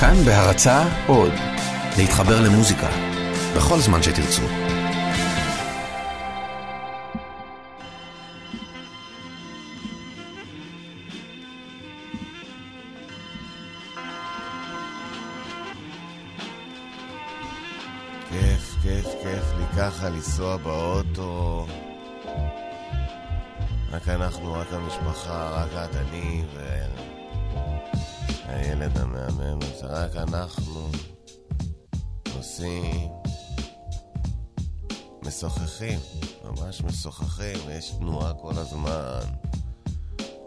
כאן בהרצה עוד, להתחבר למוזיקה, בכל זמן שתרצו. כיף, כיף, כיף לי ככה לנסוע באוטו. רק אנחנו, רק המשפחה, רק את, אני והילד המהמם. זה רק אנחנו נוסעים, משוחחים, ממש משוחחים, ויש תנועה כל הזמן.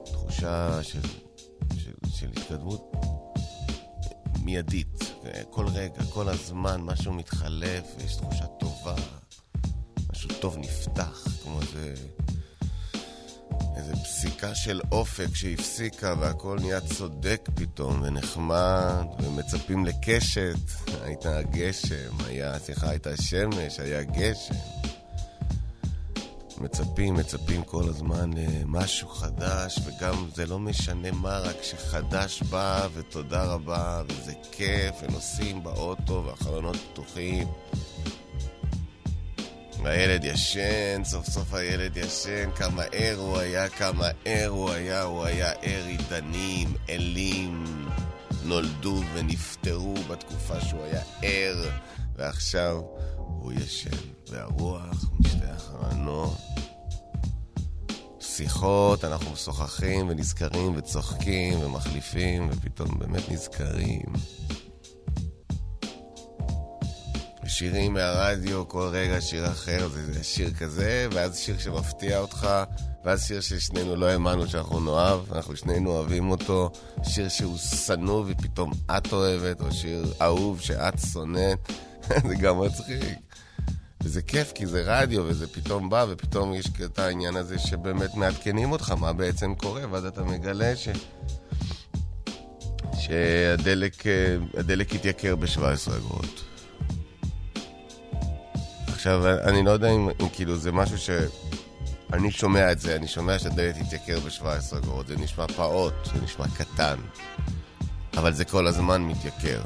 תחושה של, של, של התקדמות מיידית. כל רגע, כל הזמן, משהו מתחלף, ויש תחושה טובה. משהו טוב נפתח, כמו איזה... איזה פסיקה של אופק שהפסיקה והכל נהיה צודק פתאום ונחמד ומצפים לקשת. הייתה גשם, היה, סליחה, הייתה שמש, היה גשם. מצפים, מצפים כל הזמן למשהו חדש, וגם זה לא משנה מה, רק שחדש בא, ותודה רבה, וזה כיף, ונוסעים באוטו, והחלונות פתוחים. והילד ישן, סוף סוף הילד ישן, כמה ער הוא היה, כמה ער הוא היה, הוא היה ער עידנים, אלים, נולדו ונפטרו בתקופה שהוא היה ער, ועכשיו הוא ישן, והרוח משתי החרנות. שיחות, אנחנו משוחחים ונזכרים וצוחקים ומחליפים, ופתאום באמת נזכרים. שירים מהרדיו, כל רגע שיר אחר, זה, זה שיר כזה, ואז שיר שמפתיע אותך, ואז שיר ששנינו לא האמנו שאנחנו נאהב, אנחנו שנינו אוהבים אותו, שיר שהוא שנוא ופתאום את אוהבת, או שיר אהוב שאת שונאת, זה גם מצחיק. וזה כיף, כי זה רדיו, וזה פתאום בא, ופתאום יש את העניין הזה שבאמת מעדכנים אותך מה בעצם קורה, ואז אתה מגלה ש... שהדלק התייקר ב-17 אגורות. עכשיו, אני לא יודע אם, אם כאילו זה משהו ש... אני שומע את זה, אני שומע שהדלק התייקר ב-17 אגורות, זה נשמע פעוט, זה נשמע קטן, אבל זה כל הזמן מתייקר.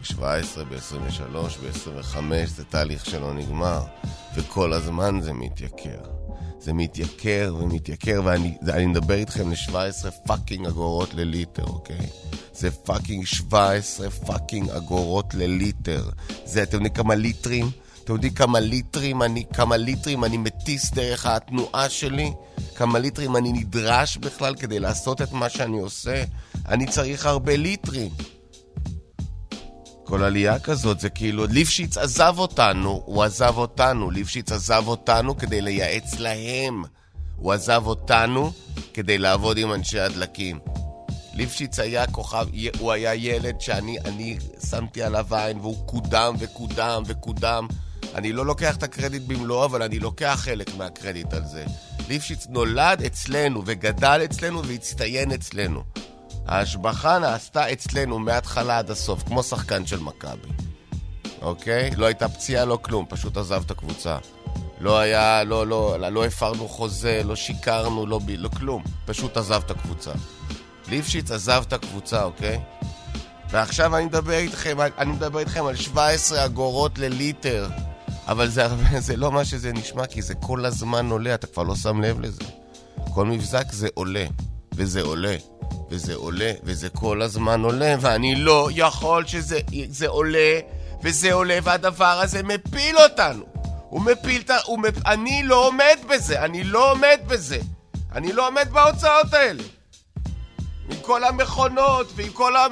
ב-17, ב-23, ב-25, זה תהליך שלא נגמר, וכל הזמן זה מתייקר. זה מתייקר ומתייקר, ואני מדבר איתכם ל-17 פאקינג אגורות לליטר, אוקיי? זה fucking 17 fucking אגורות לליטר. זה, אתם יודעים כמה ליטרים? אתם יודעים כמה ליטרים אני, כמה ליטרים אני מטיס דרך התנועה שלי? כמה ליטרים אני נדרש בכלל כדי לעשות את מה שאני עושה? אני צריך הרבה ליטרים. כל עלייה כזאת זה כאילו, ליפשיץ עזב אותנו, הוא עזב אותנו, ליפשיץ עזב אותנו כדי לייעץ להם. הוא עזב אותנו כדי לעבוד עם אנשי הדלקים. ליפשיץ היה כוכב, הוא היה ילד שאני אני שמתי עליו עין והוא קודם וקודם וקודם. אני לא לוקח את הקרדיט במלואו, אבל אני לוקח חלק מהקרדיט על זה. ליפשיץ נולד אצלנו וגדל אצלנו והצטיין אצלנו. ההשבחה נעשתה אצלנו מההתחלה עד הסוף, כמו שחקן של מכבי. אוקיי? לא הייתה פציעה, לא כלום, פשוט עזב את הקבוצה. לא היה, לא, לא, לא, לא הפרנו חוזה, לא שיקרנו, לא, לא כלום. פשוט עזב את הקבוצה. ליפשיץ עזב את הקבוצה, אוקיי? ועכשיו אני מדבר איתכם, אני מדבר איתכם על 17 אגורות לליטר. אבל זה, זה לא מה שזה נשמע, כי זה כל הזמן עולה, אתה כבר לא שם לב לזה. כל מבזק זה עולה, וזה עולה, וזה עולה, וזה כל הזמן עולה, ואני לא יכול שזה זה עולה, וזה עולה, והדבר הזה מפיל אותנו. הוא מפיל את ה... מפ... אני לא עומד בזה, אני לא עומד בזה. אני לא עומד בהוצאות האלה. עם כל המכונות ועם כל ה...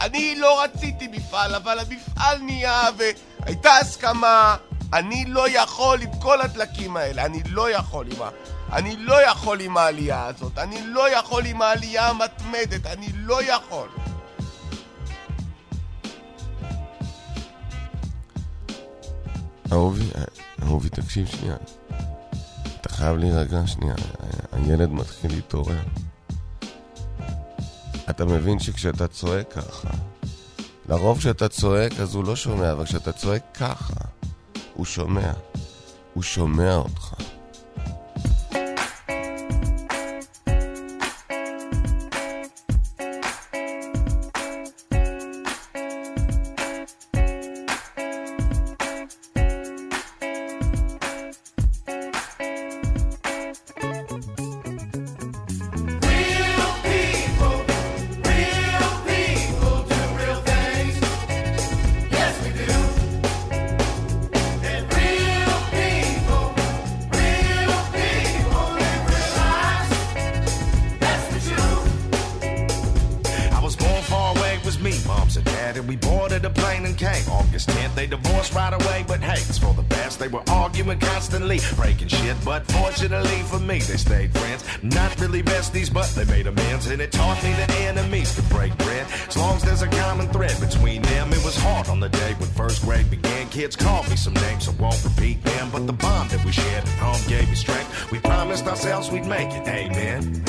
אני לא רציתי מפעל, אבל המפעל נהיה והייתה הסכמה. אני לא יכול עם כל הדלקים האלה, אני לא יכול עם ה... אני לא יכול עם העלייה הזאת, אני לא יכול עם העלייה המתמדת, אני לא יכול. אהובי, אהובי, תקשיב שנייה. אתה חייב להירגע שנייה, הילד מתחיל להתעורר. אתה מבין שכשאתה צועק ככה, לרוב כשאתה צועק אז הוא לא שומע, אבל כשאתה צועק ככה, הוא שומע. הוא שומע אותך. Constantly, breaking shit, but fortunately for me, they stayed friends. Not really besties, but they made amends, and it taught me that enemies could break bread. As long as there's a common thread between them, it was hard on the day when first grade began. Kids called me some names, I won't repeat them, but the bond that we shared at home gave me strength. We promised ourselves we'd make it, amen.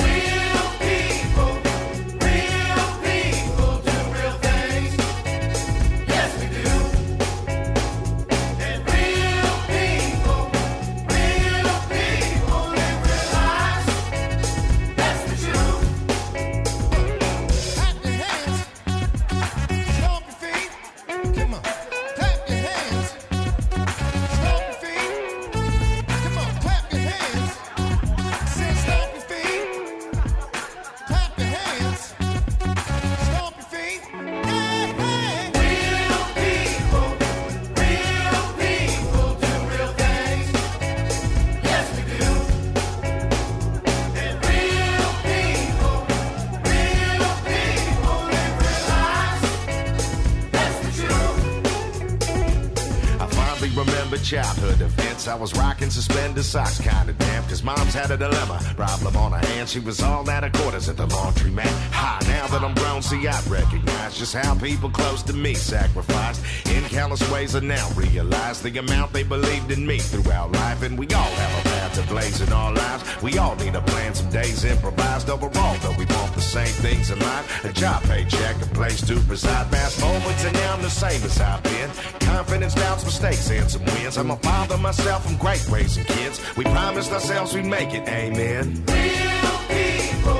I was rocking suspended socks, kinda damp, cause mom's had a dilemma. Problem on her hands, she was all out of quarters at the laundry mat. Ha, now that I'm grown, see, I recognize just how people close to me sacrificed in countless ways and now realize the amount they believed in me throughout life. And we all have a path to blaze in our lives. We all need a plan, some days improvised overall, though we want the same things in life. A job, paycheck, a place to reside. Past moments, and now I'm the same as I've been. Confidence, doubts, mistakes, and some wins. I'm a father myself from great raising kids. We promised ourselves we'd make it, amen. Real people.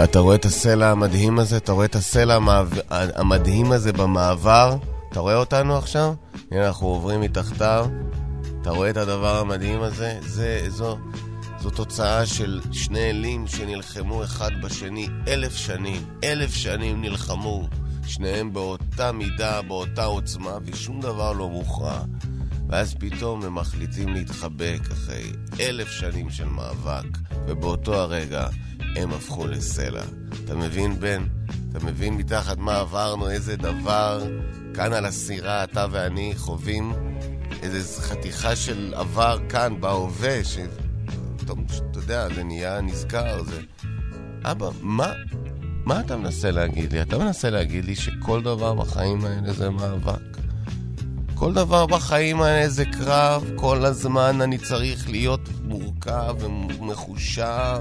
ואתה רואה את הסלע המדהים הזה, אתה רואה את הסלע המדהים הזה במעבר, אתה רואה אותנו עכשיו? הנה אנחנו עוברים מתחתיו, אתה רואה את הדבר המדהים הזה? זה, זו, זו תוצאה של שני אלים שנלחמו אחד בשני אלף שנים, אלף שנים נלחמו, שניהם באותה מידה, באותה עוצמה, ושום דבר לא מוכרע. ואז פתאום הם מחליטים להתחבק אחרי אלף שנים של מאבק, ובאותו הרגע הם הפכו לסלע. אתה מבין, בן? אתה מבין מתחת מה עברנו, איזה דבר כאן על הסירה, אתה ואני חווים איזו חתיכה של עבר כאן, בהווה, ש... אתה יודע, זה נהיה נזכר, זה... אבא, מה, מה אתה מנסה להגיד לי? אתה מנסה להגיד לי שכל דבר בחיים האלה זה מאבק? כל דבר בחיים האלה זה קרב, כל הזמן אני צריך להיות מורכב ומחושב,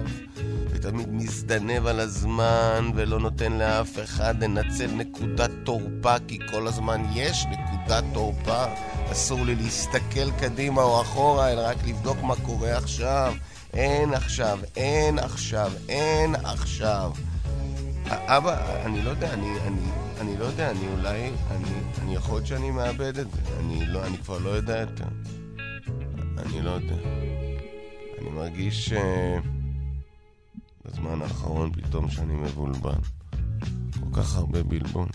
ותמיד מזדנב על הזמן, ולא נותן לאף אחד לנצל נקודת תורפה, כי כל הזמן יש נקודת תורפה. אסור לי להסתכל קדימה או אחורה, אלא רק לבדוק מה קורה עכשיו. אין עכשיו, אין עכשיו, אין עכשיו. אבא, אני לא יודע, אני, אני, אני לא יודע, אני אולי, אני, אני יכול להיות שאני מאבד את זה. אני לא, אני כבר לא יודע יותר. אני לא יודע. אני מרגיש ש... בזמן האחרון פתאום שאני מבולבל. כל כך הרבה בלבול.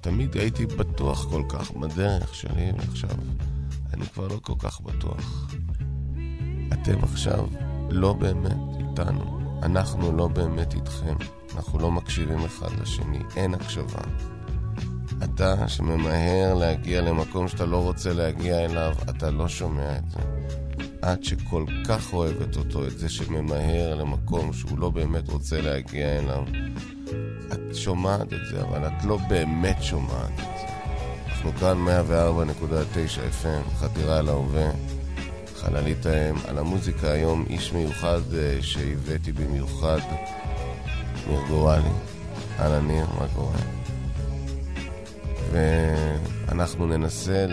תמיד הייתי בטוח כל כך בדרך שלי, ועכשיו אני כבר לא כל כך בטוח. אתם עכשיו לא באמת איתנו. אנחנו לא באמת איתכם. אנחנו לא מקשיבים אחד לשני. אין הקשבה. אתה שממהר להגיע למקום שאתה לא רוצה להגיע אליו, אתה לא שומע את זה. את שכל כך אוהבת אותו, את זה שממהר למקום שהוא לא באמת רוצה להגיע אליו, את שומעת את זה, אבל את לא באמת שומעת את זה. אנחנו כאן 104.9 FM, חתירה אל ההווה, חללית האם. על המוזיקה היום איש מיוחד אה, שהבאתי במיוחד, ניר גורלי. אהלן ניר, מה קורה? ואנחנו ננסה,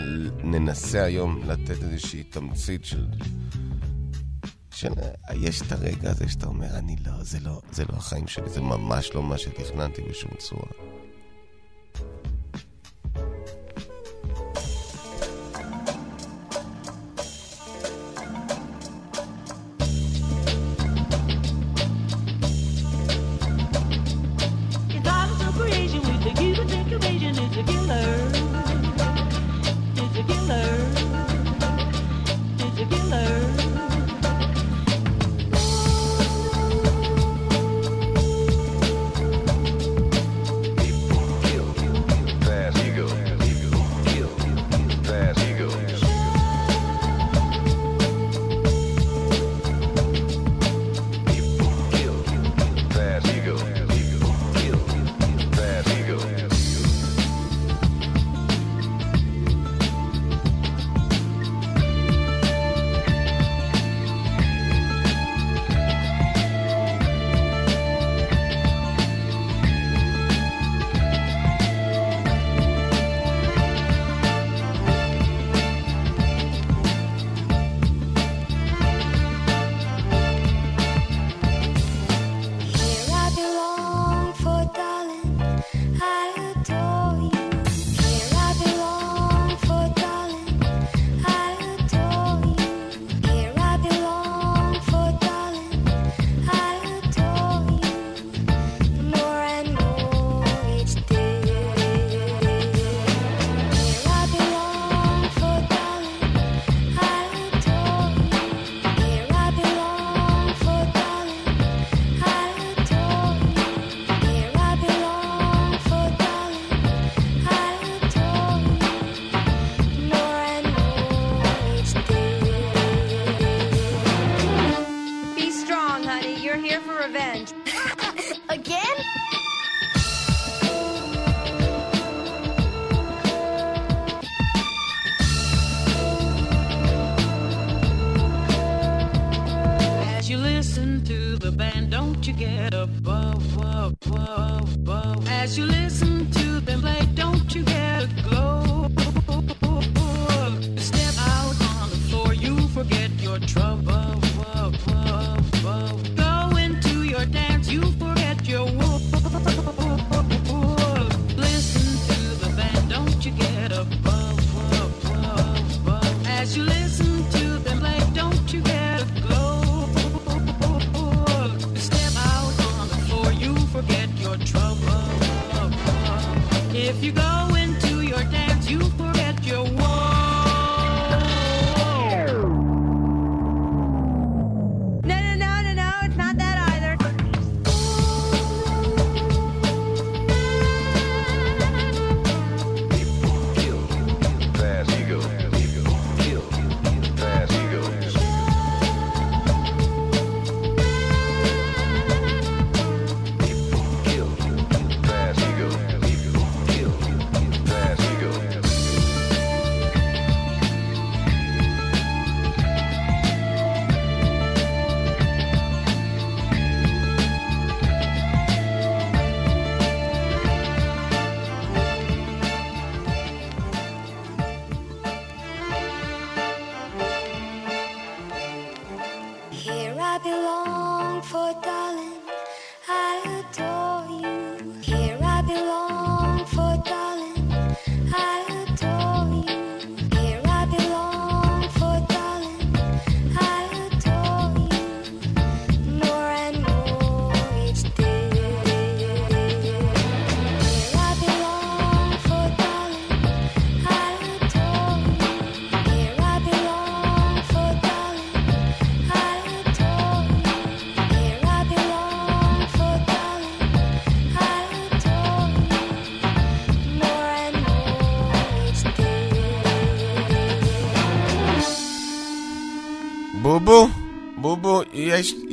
ננסה היום לתת איזושהי תמצית של... של... יש את הרגע הזה שאתה אומר, אני לא, זה לא, זה לא החיים שלי, זה ממש לא מה שתכננתי בשום צורה.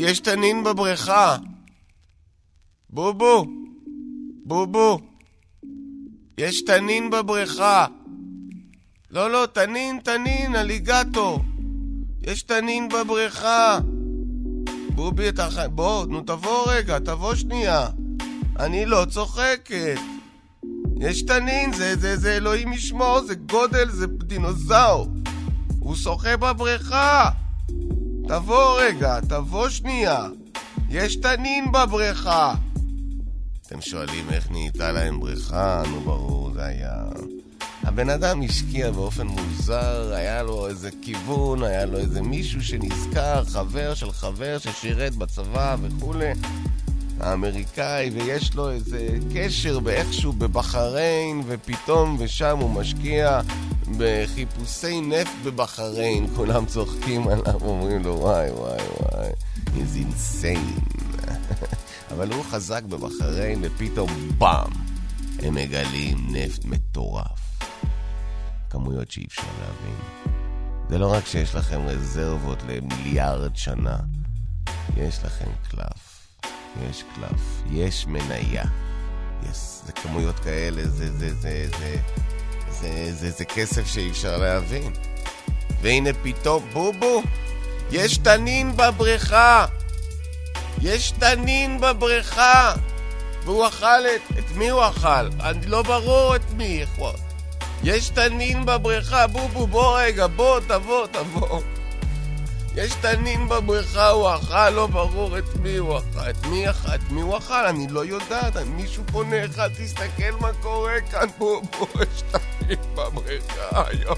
יש, תנין בבריכה. בובו, בובו, יש תנין בבריכה. לא, לא, תנין, תנין, אליגטור. יש תנין בבריכה. בובי, אתה חי... בוא, נו תבוא רגע, תבוא שנייה. אני לא צוחקת. יש תנין, זה, זה, זה אלוהים ישמור, זה גודל, זה דינוזאור. הוא שוחה בבריכה. תבוא רגע, תבוא שנייה. יש תנין בבריכה. אתם שואלים איך נהייתה להם בריכה? נו ברור, זה היה... הבן אדם השקיע באופן מוזר, היה לו איזה כיוון, היה לו איזה מישהו שנזכר, חבר של חבר ששירת בצבא וכולי, האמריקאי, ויש לו איזה קשר באיכשהו בבחריין, ופתאום ושם הוא משקיע בחיפושי נפט בבחריין, כולם צוחקים עליו, אומרים לו וואי וואי וואי, he's insane. אבל הוא חזק בבחריין, ופתאום באם, הם מגלים נפט מטורף. כמויות שאי אפשר להבין. זה לא רק שיש לכם רזרבות למיליארד שנה, יש לכם קלף. יש קלף. יש מניה. יש, זה כמויות כאלה, זה, זה, זה, זה, זה, זה, זה כסף שאי אפשר להבין. והנה פתאום, בובו, יש תנין בבריכה! יש תנין בבריכה! והוא אכל את... את מי הוא אכל? אני לא ברור את מי. יש תנין בבריכה, בובו, בוא רגע, בוא, תבוא, תבוא. יש תנין בבריכה, הוא אכל, לא ברור את מי הוא אכל. את מי אכל? את מי הוא אכל? אני לא יודעת. מישהו פונה אחד, תסתכל מה קורה כאן, בובו, יש תנין בבריכה, יואו.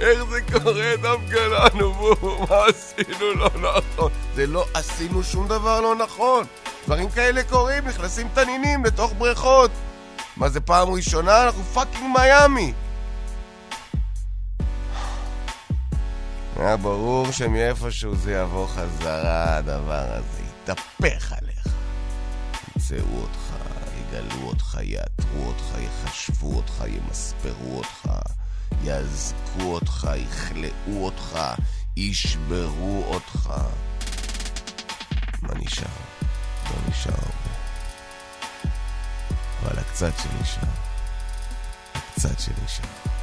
איך זה קורה דווקא לנו, בובו? מה עשינו לא נכון? זה לא עשינו שום דבר לא נכון. דברים כאלה קורים, נכנסים תנינים לתוך בריכות. מה זה פעם ראשונה? אנחנו פאקינג מיאמי. היה ברור שמאיפשהו זה יבוא חזרה, הדבר הזה יתהפך עליך. ימצאו אותך, יגלו אותך, יאתרו אותך, יחשבו אותך, ימספרו אותך, יאזקו אותך, יכלאו אותך, ישברו אותך. מה נשאר? לא נשאר הרבה. אבל הקצת שנשאר, הקצת שנשאר.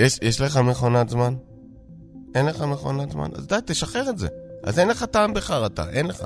יש, יש לך מכונת זמן? אין לך מכונת זמן? אז די, תשחרר את זה. אז אין לך טעם בחרטה, אין לך.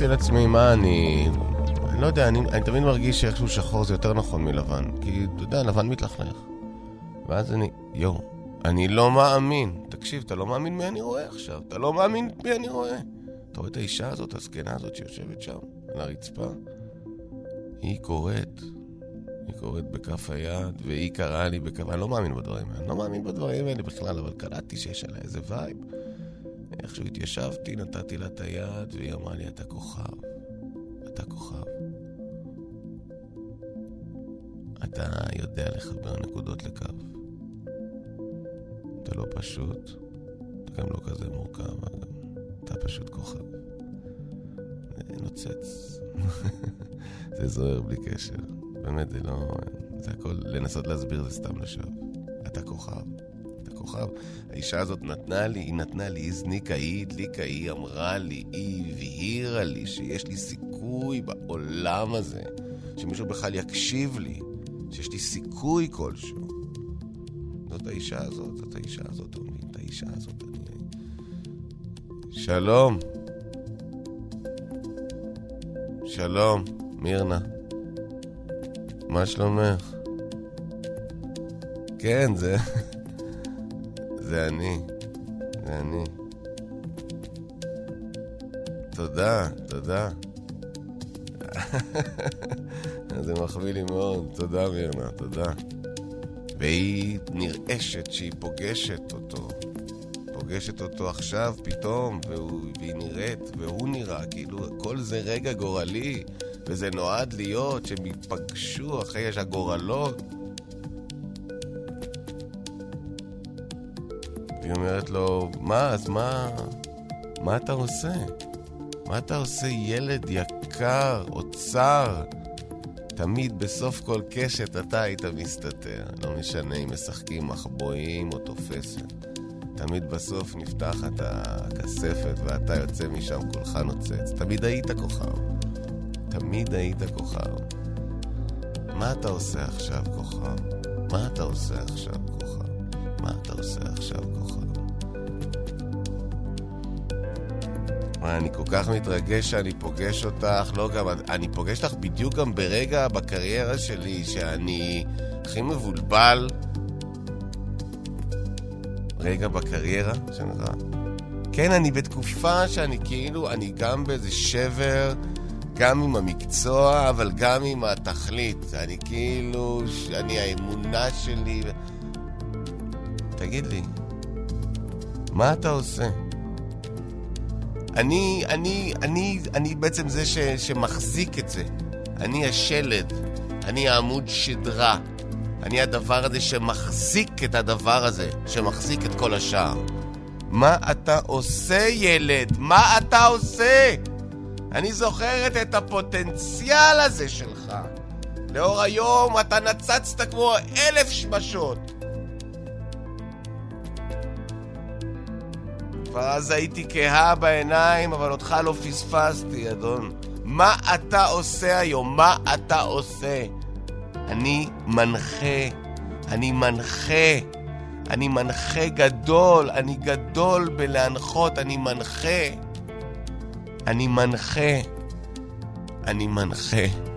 אמרתי לעצמי, מה אני... אני לא יודע, אני, אני תמיד מרגיש שאיכשהו שחור זה יותר נכון מלבן. כי, אתה יודע, לבן מתלכלך. ואז אני, יואו, אני לא מאמין. תקשיב, אתה לא מאמין מי אני רואה עכשיו. אתה לא מאמין מי אני רואה. אתה רואה את האישה הזאת, הזקנה הזאת שיושבת שם, על הרצפה? היא קוראת. היא קוראת בכף היד, והיא קראה לי בכף... אני לא מאמין בדברים האלה. אני לא מאמין בדברים האלה בכלל, אבל קלטתי שיש עליה איזה vibe. איכשהו התיישבתי, נתתי לה את היד, והיא אמרה לי, אתה כוכב. אתה כוכב. אתה יודע לחבר נקודות לקו. אתה לא פשוט, אתה גם לא כזה מורכב, אגב. אתה פשוט כוכב. נוצץ. זה זוהר בלי קשר. באמת, זה לא... זה הכל, לנסות להסביר זה סתם לשווא. אתה כוכב. אתה כוכב. האישה הזאת נתנה לי, היא נתנה לי, היא הזניקה, היא הדליקה, היא אמרה לי, היא הבהירה לי שיש לי סיכוי בעולם הזה, שמישהו בכלל יקשיב לי, שיש לי סיכוי כלשהו. זאת האישה הזאת, זאת האישה הזאת, אומרים, את האישה הזאת אני... שלום. שלום, מירנה. מה שלומך? כן, זה... זה אני. זה אני. תודה, תודה. זה מחמיא לי מאוד. תודה, מירנה, תודה. והיא נרעשת שהיא פוגשת אותו. פוגשת אותו עכשיו פתאום, והוא, והיא נראית, והוא נראה, כאילו כל זה רגע גורלי, וזה נועד להיות שהם ייפגשו אחרי שהגורלות. והיא אומרת לו, מה, אז מה, מה אתה עושה? מה אתה עושה, ילד יקר, אוצר? תמיד בסוף כל קשת אתה היית מסתתר. לא משנה אם משחקים מחבואים או תופסת. תמיד בסוף נפתחת הכספת ואתה יוצא משם כולך נוצץ. תמיד היית כוכב. תמיד היית כוכב. מה אתה עושה עכשיו, כוכב? מה אתה עושה עכשיו, עושה עכשיו כוחות. מה, אני כל כך מתרגש שאני פוגש אותך, לא גם, אני פוגש אותך בדיוק גם ברגע בקריירה שלי, שאני הכי מבולבל. רגע בקריירה, שנראה. כן, אני בתקופה שאני כאילו, אני גם באיזה שבר, גם עם המקצוע, אבל גם עם התכלית. אני כאילו, אני האמונה שלי. ו... תגיד לי, מה אתה עושה? אני, אני, אני, אני בעצם זה ש, שמחזיק את זה. אני השלד, אני העמוד שדרה. אני הדבר הזה שמחזיק את הדבר הזה, שמחזיק את כל השאר. מה אתה עושה, ילד? מה אתה עושה? אני זוכרת את הפוטנציאל הזה שלך. לאור היום אתה נצצת כמו אלף שמשות. כבר אז הייתי כהה בעיניים, אבל אותך לא פספסתי, אדון. מה אתה עושה היום? מה אתה עושה? אני מנחה. אני מנחה. אני מנחה גדול. אני גדול בלהנחות. אני מנחה. אני מנחה. אני מנחה.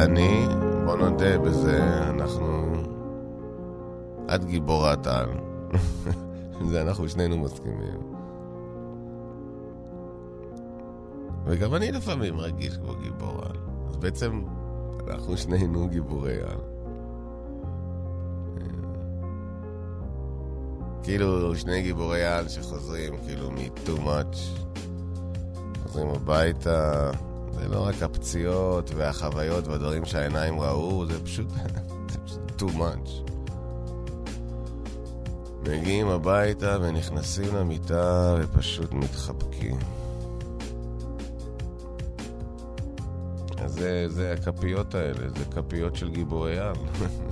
ואני, בוא נודה בזה, אנחנו... את גיבורת על. זה אנחנו שנינו מסכימים. וגם אני לפעמים מרגיש כמו גיבור על. אז בעצם אנחנו שנינו גיבורי על. כאילו שני גיבורי על שחוזרים כאילו מ-too much, חוזרים הביתה, זה לא רק הפציעות והחוויות והדברים שהעיניים ראו, זה פשוט, זה פשוט too much. מגיעים הביתה ונכנסים למיטה ופשוט מתחבקים. אז זה, זה הכפיות האלה, זה כפיות של גיבורי על.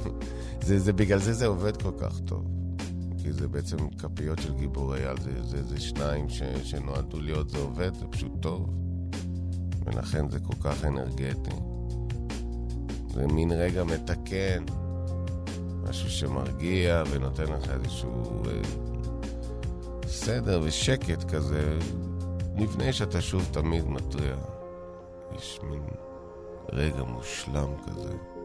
זה, זה, בגלל זה זה עובד כל כך טוב. כי זה בעצם כפיות של גיבורי על, זה, זה, זה שניים ש, שנועדו להיות, זה עובד, זה פשוט טוב. ולכן זה כל כך אנרגטי. זה מין רגע מתקן, משהו שמרגיע ונותן לך איזשהו אה, סדר ושקט כזה, לפני שאתה שוב תמיד מתריע. יש מין רגע מושלם כזה.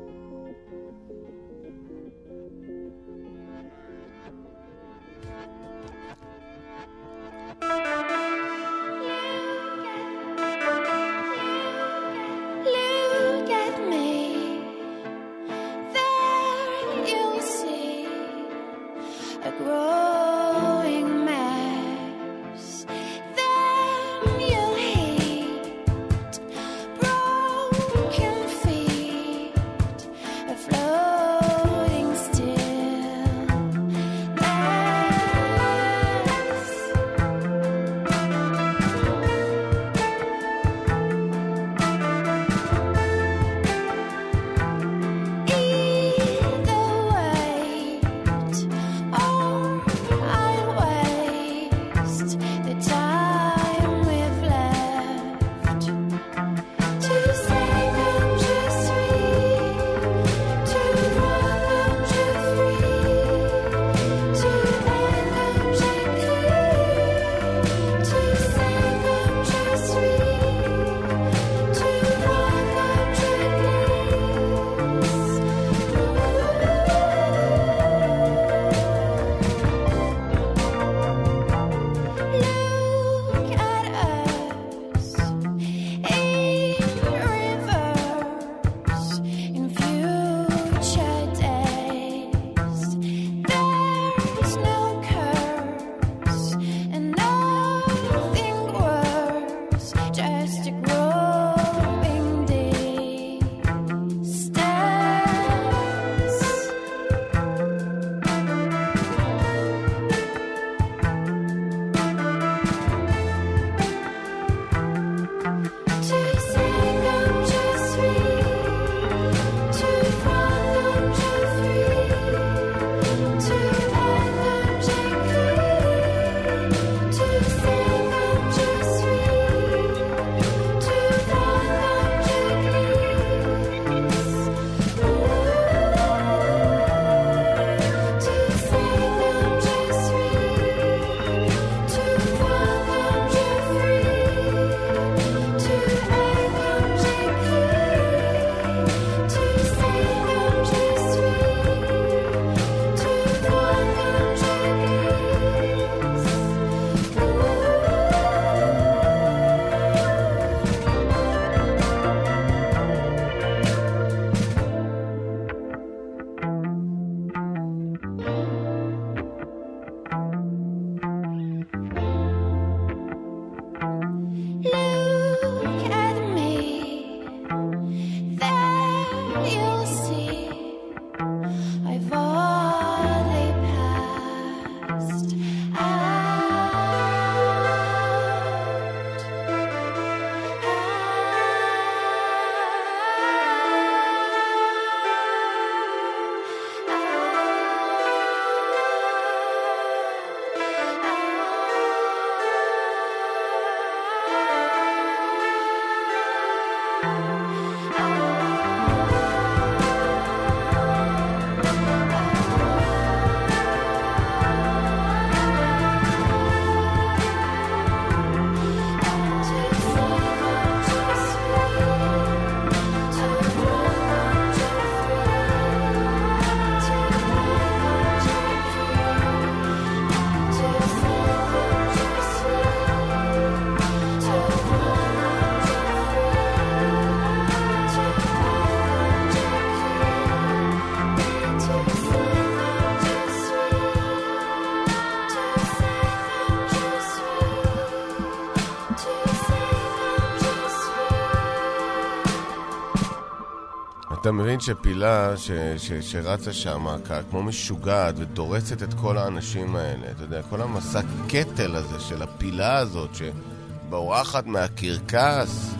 אתה מבין שפילה ש, ש, שרצה שם כמו משוגעת ודורסת את כל האנשים האלה, אתה יודע, כל המסע קטל הזה של הפילה הזאת שבורחת מהקרקס,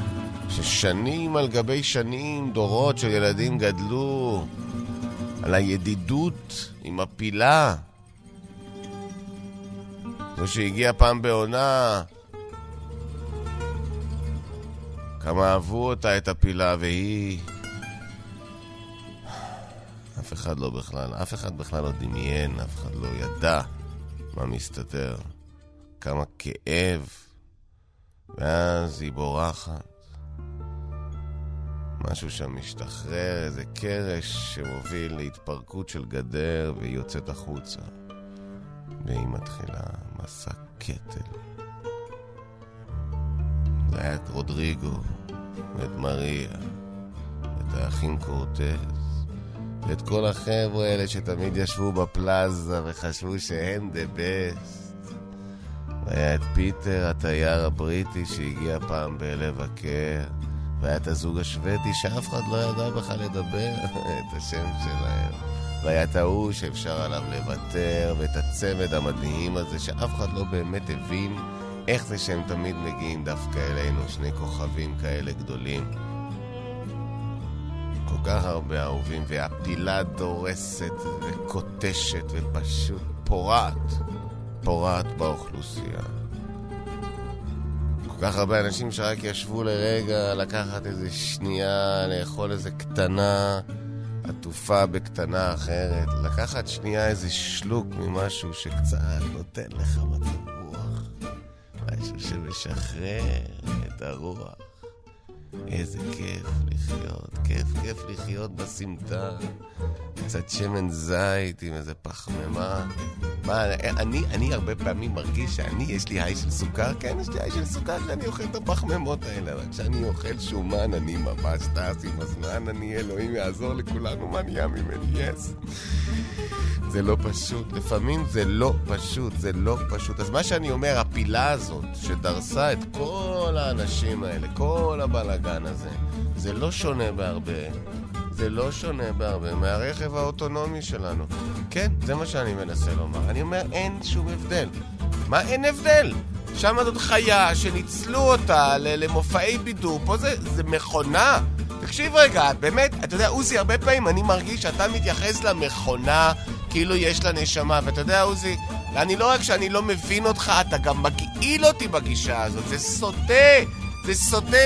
ששנים על גבי שנים, דורות של ילדים גדלו על הידידות עם הפילה. זו שהגיעה פעם בעונה, כמה אהבו אותה, את הפילה, והיא... אחד לא בכלל, אף אחד בכלל לא דמיין, אף אחד לא ידע מה מסתתר. כמה כאב. ואז היא בורחת. משהו שם משתחרר, איזה קרש שמוביל להתפרקות של גדר, והיא יוצאת החוצה. והיא מתחילה מסע קטל. זה היה את רודריגו, ואת מריה, ואת האחים קורטז, ואת כל החבר'ה האלה שתמיד ישבו בפלאזה וחשבו שהם the best. והיה את פיטר, התייר הבריטי שהגיע פעם לבקר, והיה את הזוג השוודי שאף אחד לא ידע בכלל לדבר את השם שלהם. והיה את ההוא שאפשר עליו לוותר, ואת הצמד המדהים הזה שאף אחד לא באמת הבין איך זה שהם תמיד מגיעים דווקא אלינו, שני כוכבים כאלה גדולים. כך הרבה אהובים, והפילה דורסת וקוטשת ופשוט פורעת, פורעת באוכלוסייה. כל כך הרבה אנשים שרק ישבו לרגע לקחת איזה שנייה, לאכול איזה קטנה, עטופה בקטנה אחרת, לקחת שנייה איזה שלוק ממשהו שקצת נותן לך מצב רוח, משהו שמשחרר את הרוח. איזה כיף לחיות, כיף כיף לחיות בסמטה. קצת שמן זית עם איזה פחמימה. מה, אני, אני הרבה פעמים מרגיש שאני, יש לי היי של סוכר, כן, יש לי היי של סוכר כשאני אוכל את הפחמימות האלה, אבל כשאני אוכל שומן, אני ממש טס עם הזמן, אני, אלוהים יעזור לכולנו, מה נהיה ממני, יס. זה לא פשוט, לפעמים זה לא פשוט, זה לא פשוט. אז מה שאני אומר, הפילה הזאת, שדרסה את כל האנשים האלה, כל הבלאגן הזה, זה לא שונה בהרבה. זה לא שונה בהרבה מהרכב האוטונומי שלנו. כן, זה מה שאני מנסה לומר. אני אומר, אין שום הבדל. מה אין הבדל? שם זאת חיה שניצלו אותה למופעי בידור, פה זה, זה מכונה. תקשיב רגע, באמת, אתה יודע, עוזי, הרבה פעמים אני מרגיש שאתה מתייחס למכונה כאילו יש לה נשמה, ואתה יודע, עוזי, אני לא רק שאני לא מבין אותך, אתה גם מגעיל אותי בגישה הזאת, זה סוטה, זה סוטה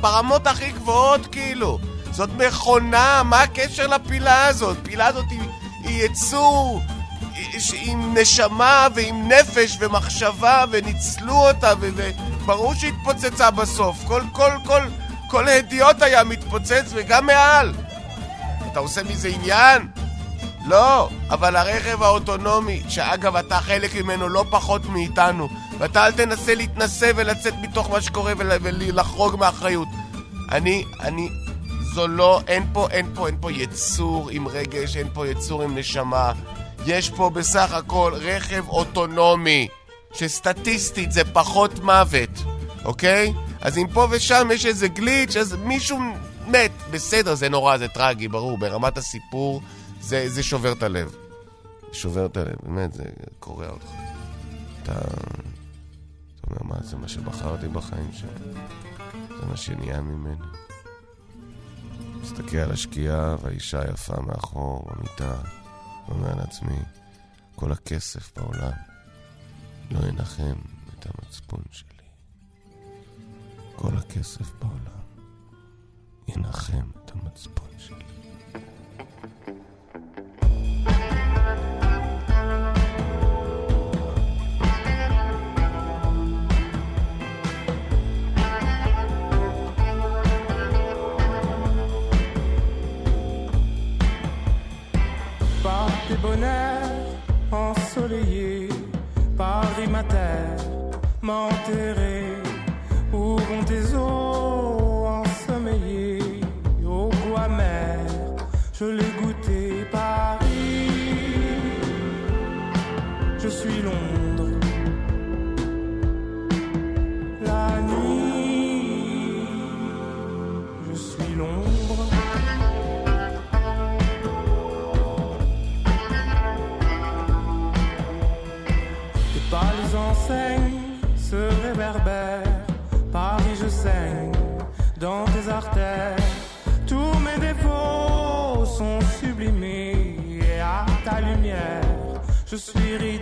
ברמות הכי גבוהות, כאילו. זאת מכונה, מה הקשר לפילה הזאת? פילה הזאת היא, היא יצור עם נשמה ועם נפש ומחשבה, וניצלו אותה, וברור שהתפוצצה בסוף. כל, כל, כל, כל הדיוט היה מתפוצץ, וגם מעל. אתה עושה מזה עניין? לא, אבל הרכב האוטונומי, שאגב אתה חלק ממנו לא פחות מאיתנו, ואתה אל תנסה להתנסה ולצאת מתוך מה שקורה ול- ולחרוג מאחריות. אני, אני, זו לא, אין פה, אין פה, אין פה יצור עם רגש, אין פה יצור עם נשמה. יש פה בסך הכל רכב אוטונומי, שסטטיסטית זה פחות מוות, אוקיי? אז אם פה ושם יש איזה גליץ', אז מישהו מת. בסדר, זה נורא, זה טרגי, ברור. ברמת הסיפור, זה, זה שובר את הלב. שובר את הלב, באמת, זה קורע אותך. אתה... אתה אומר, מה, זה מה שבחרתי בחיים שלי? זה מה שנהיה ממני. מסתכל על השקיעה והאישה היפה מאחור במיטה, ואומר לעצמי, כל הכסף בעולם לא ינחם את המצפון שלי. כל הכסף בעולם ינחם את המצפון des bonheurs ensoleillés, Paris terre m'enterrer. Je suis ridé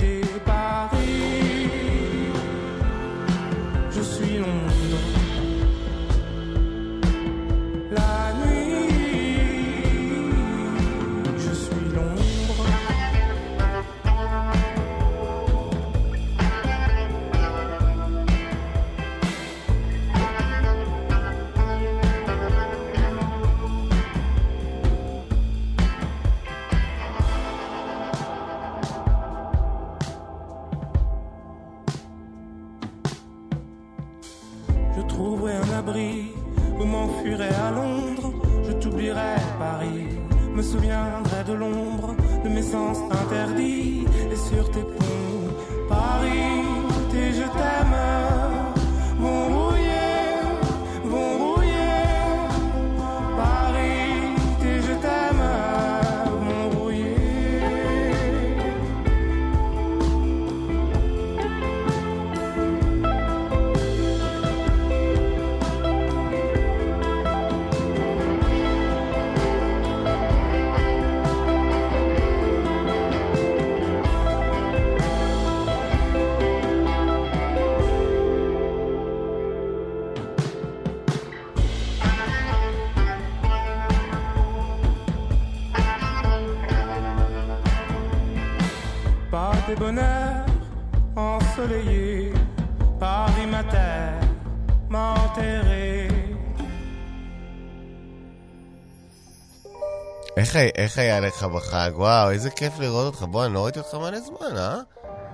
איך, איך היה לך בחג? וואו, איזה כיף לראות אותך. בוא, אני לא ראיתי אותך מלא זמן, אה?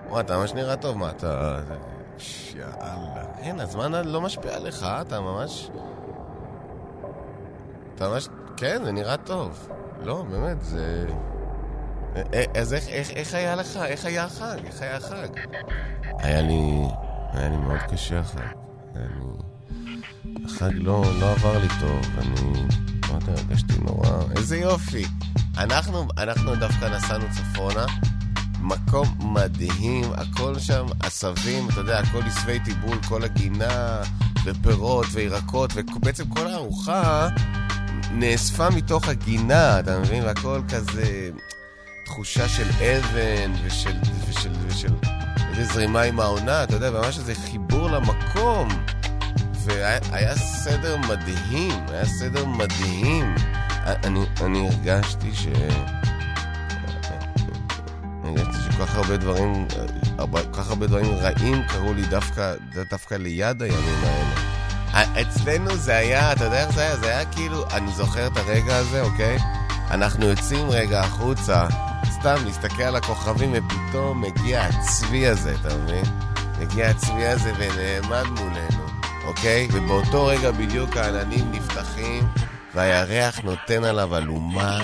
וואי, אתה ממש נראה טוב. מה, אתה... יאללה. אין, הזמן לא משפיע עליך, אה? אתה ממש... אתה ממש... כן, זה נראה טוב. לא, באמת, זה... אז איך, איך, איך היה לך? איך היה החג? איך היה החג? היה לי... היה לי מאוד קשה החג. לי... החג לא, לא עבר לי טוב, אני... לא יודע, הרגשתי נורא... איזה יופי! אנחנו, אנחנו דווקא נסענו צפונה, מקום מדהים, הכל שם עשבים, אתה יודע, הכל עשבי טיבול, כל הגינה, ופירות וירקות, ובעצם כל הארוחה נאספה מתוך הגינה, אתה מבין? והכל כזה תחושה של אבן ושל, ושל, ושל איזה זרימה עם העונה, אתה יודע, ממש איזה חיבור למקום. והיה היה סדר מדהים, היה סדר מדהים. אני, אני הרגשתי ש... הרגשתי שכל כך הרבה דברים, כל כך הרבה דברים רעים קרו לי דווקא, דווקא ליד הימים האלה. אצלנו זה היה, אתה יודע איך זה היה? זה היה כאילו, אני זוכר את הרגע הזה, אוקיי? אנחנו יוצאים רגע החוצה, סתם להסתכל על הכוכבים, ופתאום מגיע הצבי הזה, אתה מבין? מגיע הצבי הזה ונעמד מולנו, אוקיי? ובאותו רגע בדיוק העננים נפתחים, והירח נותן עליו אלומה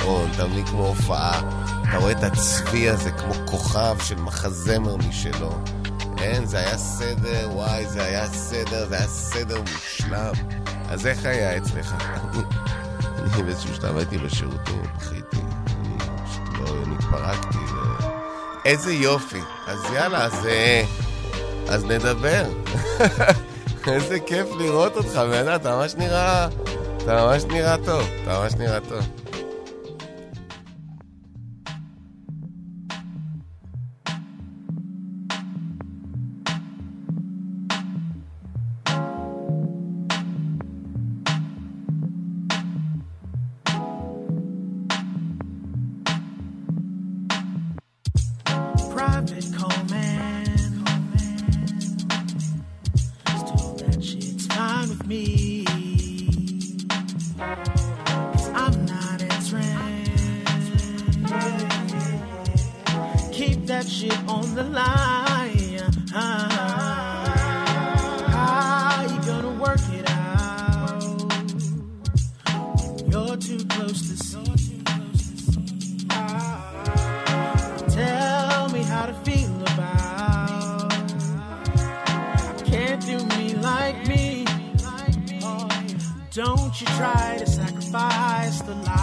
on, אתה מבין? כמו הופעה. אתה רואה את הצבי הזה כמו כוכב של מחזמר משלו. אין, זה היה סדר, וואי, זה היה סדר, זה היה סדר מושלם. אז איך היה אצלך? אני באיזשהו שלב הייתי בשירותים, בכיתי. אני פשוט לא, התפרקתי. איזה יופי. אז יאללה, אז, אה, אז נדבר. איזה כיף לראות אותך, בן אדם, אתה ממש נראה... אתה ממש נראה טוב, אתה ממש נראה טוב. she tried to sacrifice the life.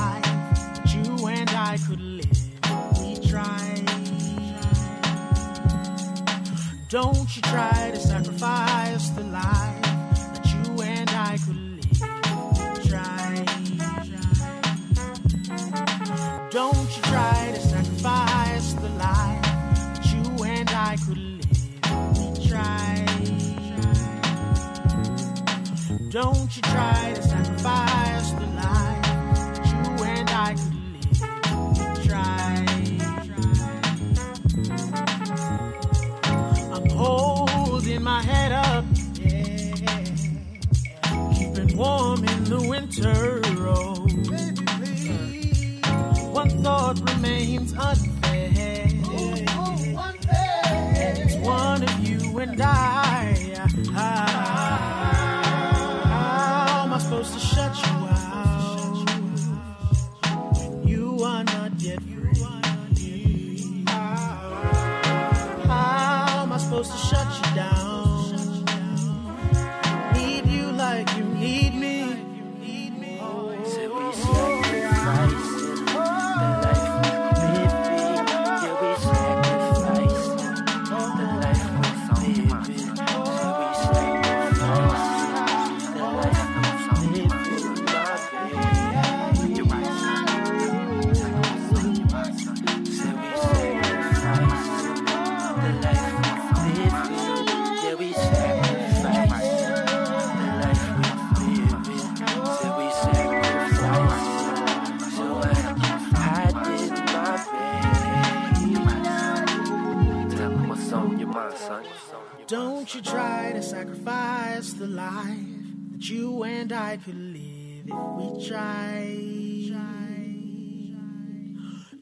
I live if we try.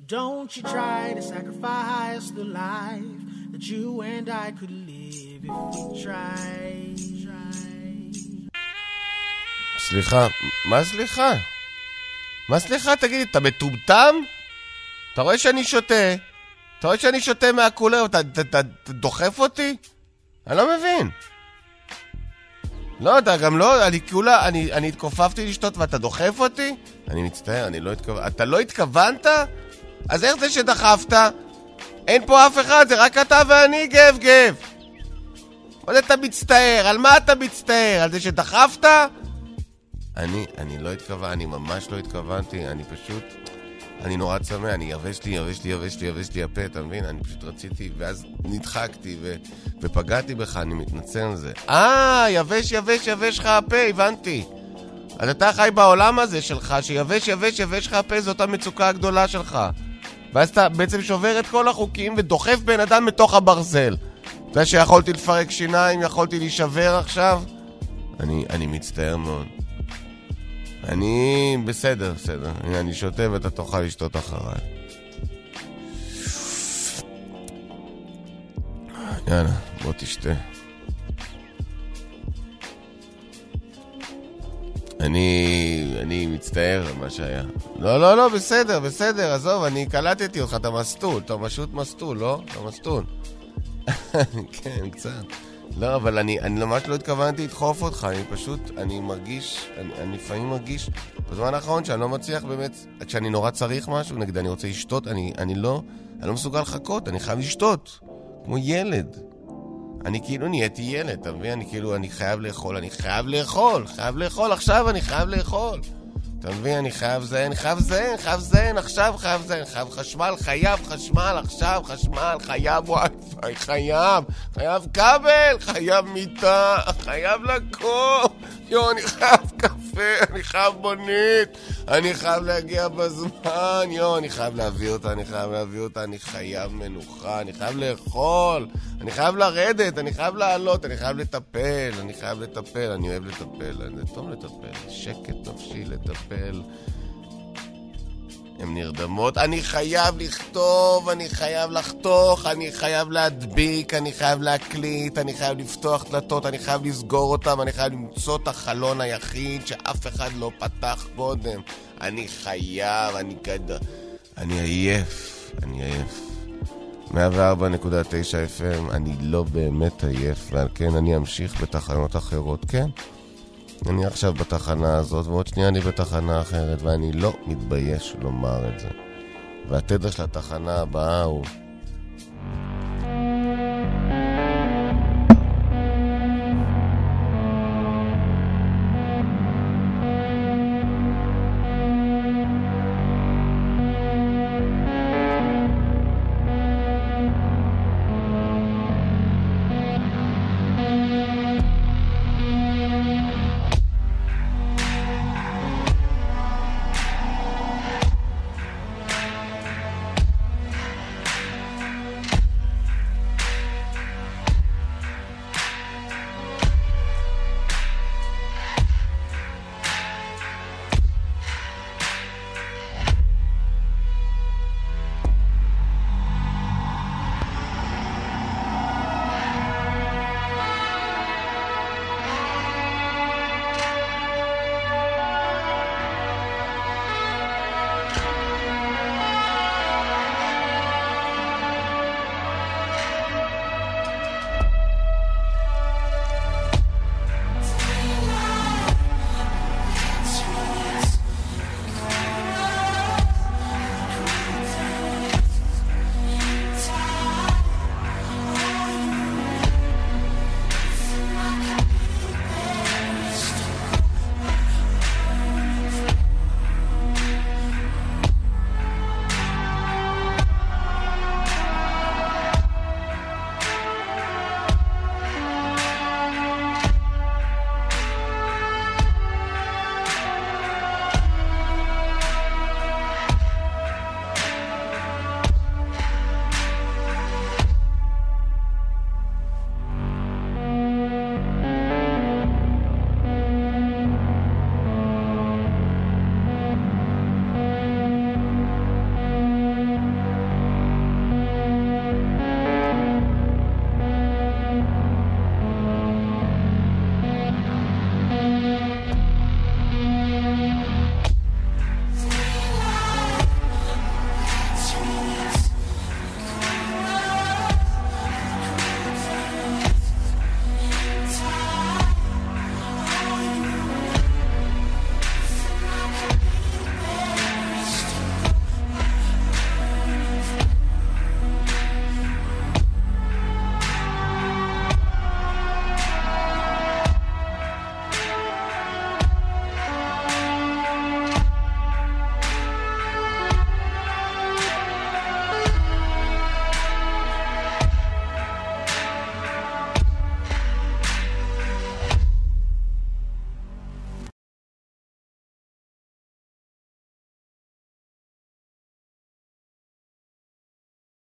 Don't you try to sacrifice the life that you and I could live if we try. סליחה, מה סליחה? מה סליחה? תגיד, אתה מטומטם? אתה רואה שאני שותה? אתה רואה שאני שותה אתה, אתה, אתה דוחף אותי? אני לא מבין. לא, אתה גם לא, אני כולה, אני, אני התכופפתי לשתות ואתה דוחף אותי? אני מצטער, אני לא התכוונתי. אתה לא התכוונת? אז איך זה שדחפת? אין פה אף אחד, זה רק אתה ואני, גב גב. מה זה אתה מצטער? על מה אתה מצטער? על זה שדחפת? אני, אני לא התכוונתי, אני ממש לא התכוונתי, אני פשוט... אני נורא צמא, אני יבש לי, יבש לי, יבש לי, יבש לי הפה, אתה מבין? אני פשוט רציתי, ואז נדחקתי ו... ופגעתי בך, אני מתנצל על זה. אה, יבש, יבש, יבש לך הפה, הבנתי. אז אתה חי בעולם הזה שלך, שיבש, יבש, יבש לך הפה, זאת המצוקה הגדולה שלך. ואז אתה בעצם שובר את כל החוקים ודוחף בן אדם מתוך הברזל. אתה יודע שיכולתי לפרק שיניים, יכולתי להישבר עכשיו? אני, אני מצטער מאוד. אני בסדר, בסדר. אני שותה ואתה תוכל לשתות אחריי. יאללה, בוא תשתה. אני, אני מצטער על מה שהיה. לא, לא, לא, בסדר, בסדר, עזוב, אני קלטתי אותך, אתה מסטול, אתה פשוט מסטול, לא? אתה מסטול. כן, קצת. לא, אבל אני, אני ממש לא התכוונתי לדחוף אותך, אני פשוט, אני מרגיש, אני, אני לפעמים מרגיש, בזמן האחרון שאני לא מצליח באמת, כשאני נורא צריך משהו, נגיד אני רוצה לשתות, אני, אני לא, אני לא מסוגל לחכות, אני חייב לשתות, כמו ילד. אני כאילו נהייתי ילד, אתה מבין? אני כאילו, אני חייב לאכול, אני חייב לאכול, חייב לאכול, עכשיו אני חייב לאכול. אתה מבין? אני חייב אני חייב אני חייב אני עכשיו חייב אני חייב חשמל, חייב חשמל, עכשיו חשמל, חייב וי-פיי, חייב, חייב כבל, חייב מיטה, חייב לקום, יואו, אני חייב קפה, אני חייב מונית, אני חייב להגיע בזמן, יואו, אני חייב להביא אותה, אני חייב להביא אותה, אני חייב מנוחה, אני חייב לאכול, אני חייב לרדת, אני חייב לעלות, אני חייב לטפל, אני חייב לטפל, אני אוהב לטפל, זה טוב לטפל, שקט נפשי לטפל. הן נרדמות, אני חייב לכתוב, אני חייב לחתוך, אני חייב להדביק, אני חייב להקליט, אני חייב לפתוח דלתות, אני חייב לסגור אותם, אני חייב למצוא את החלון היחיד שאף אחד לא פתח קודם. אני חייב, אני כד... אני עייף, אני עייף. 104.9 FM, אני לא באמת עייף, ועל כן אני אמשיך בתחנות אחרות, כן? אני עכשיו בתחנה הזאת, ועוד שנייה אני בתחנה אחרת, ואני לא מתבייש לומר את זה. והתדר של התחנה הבאה הוא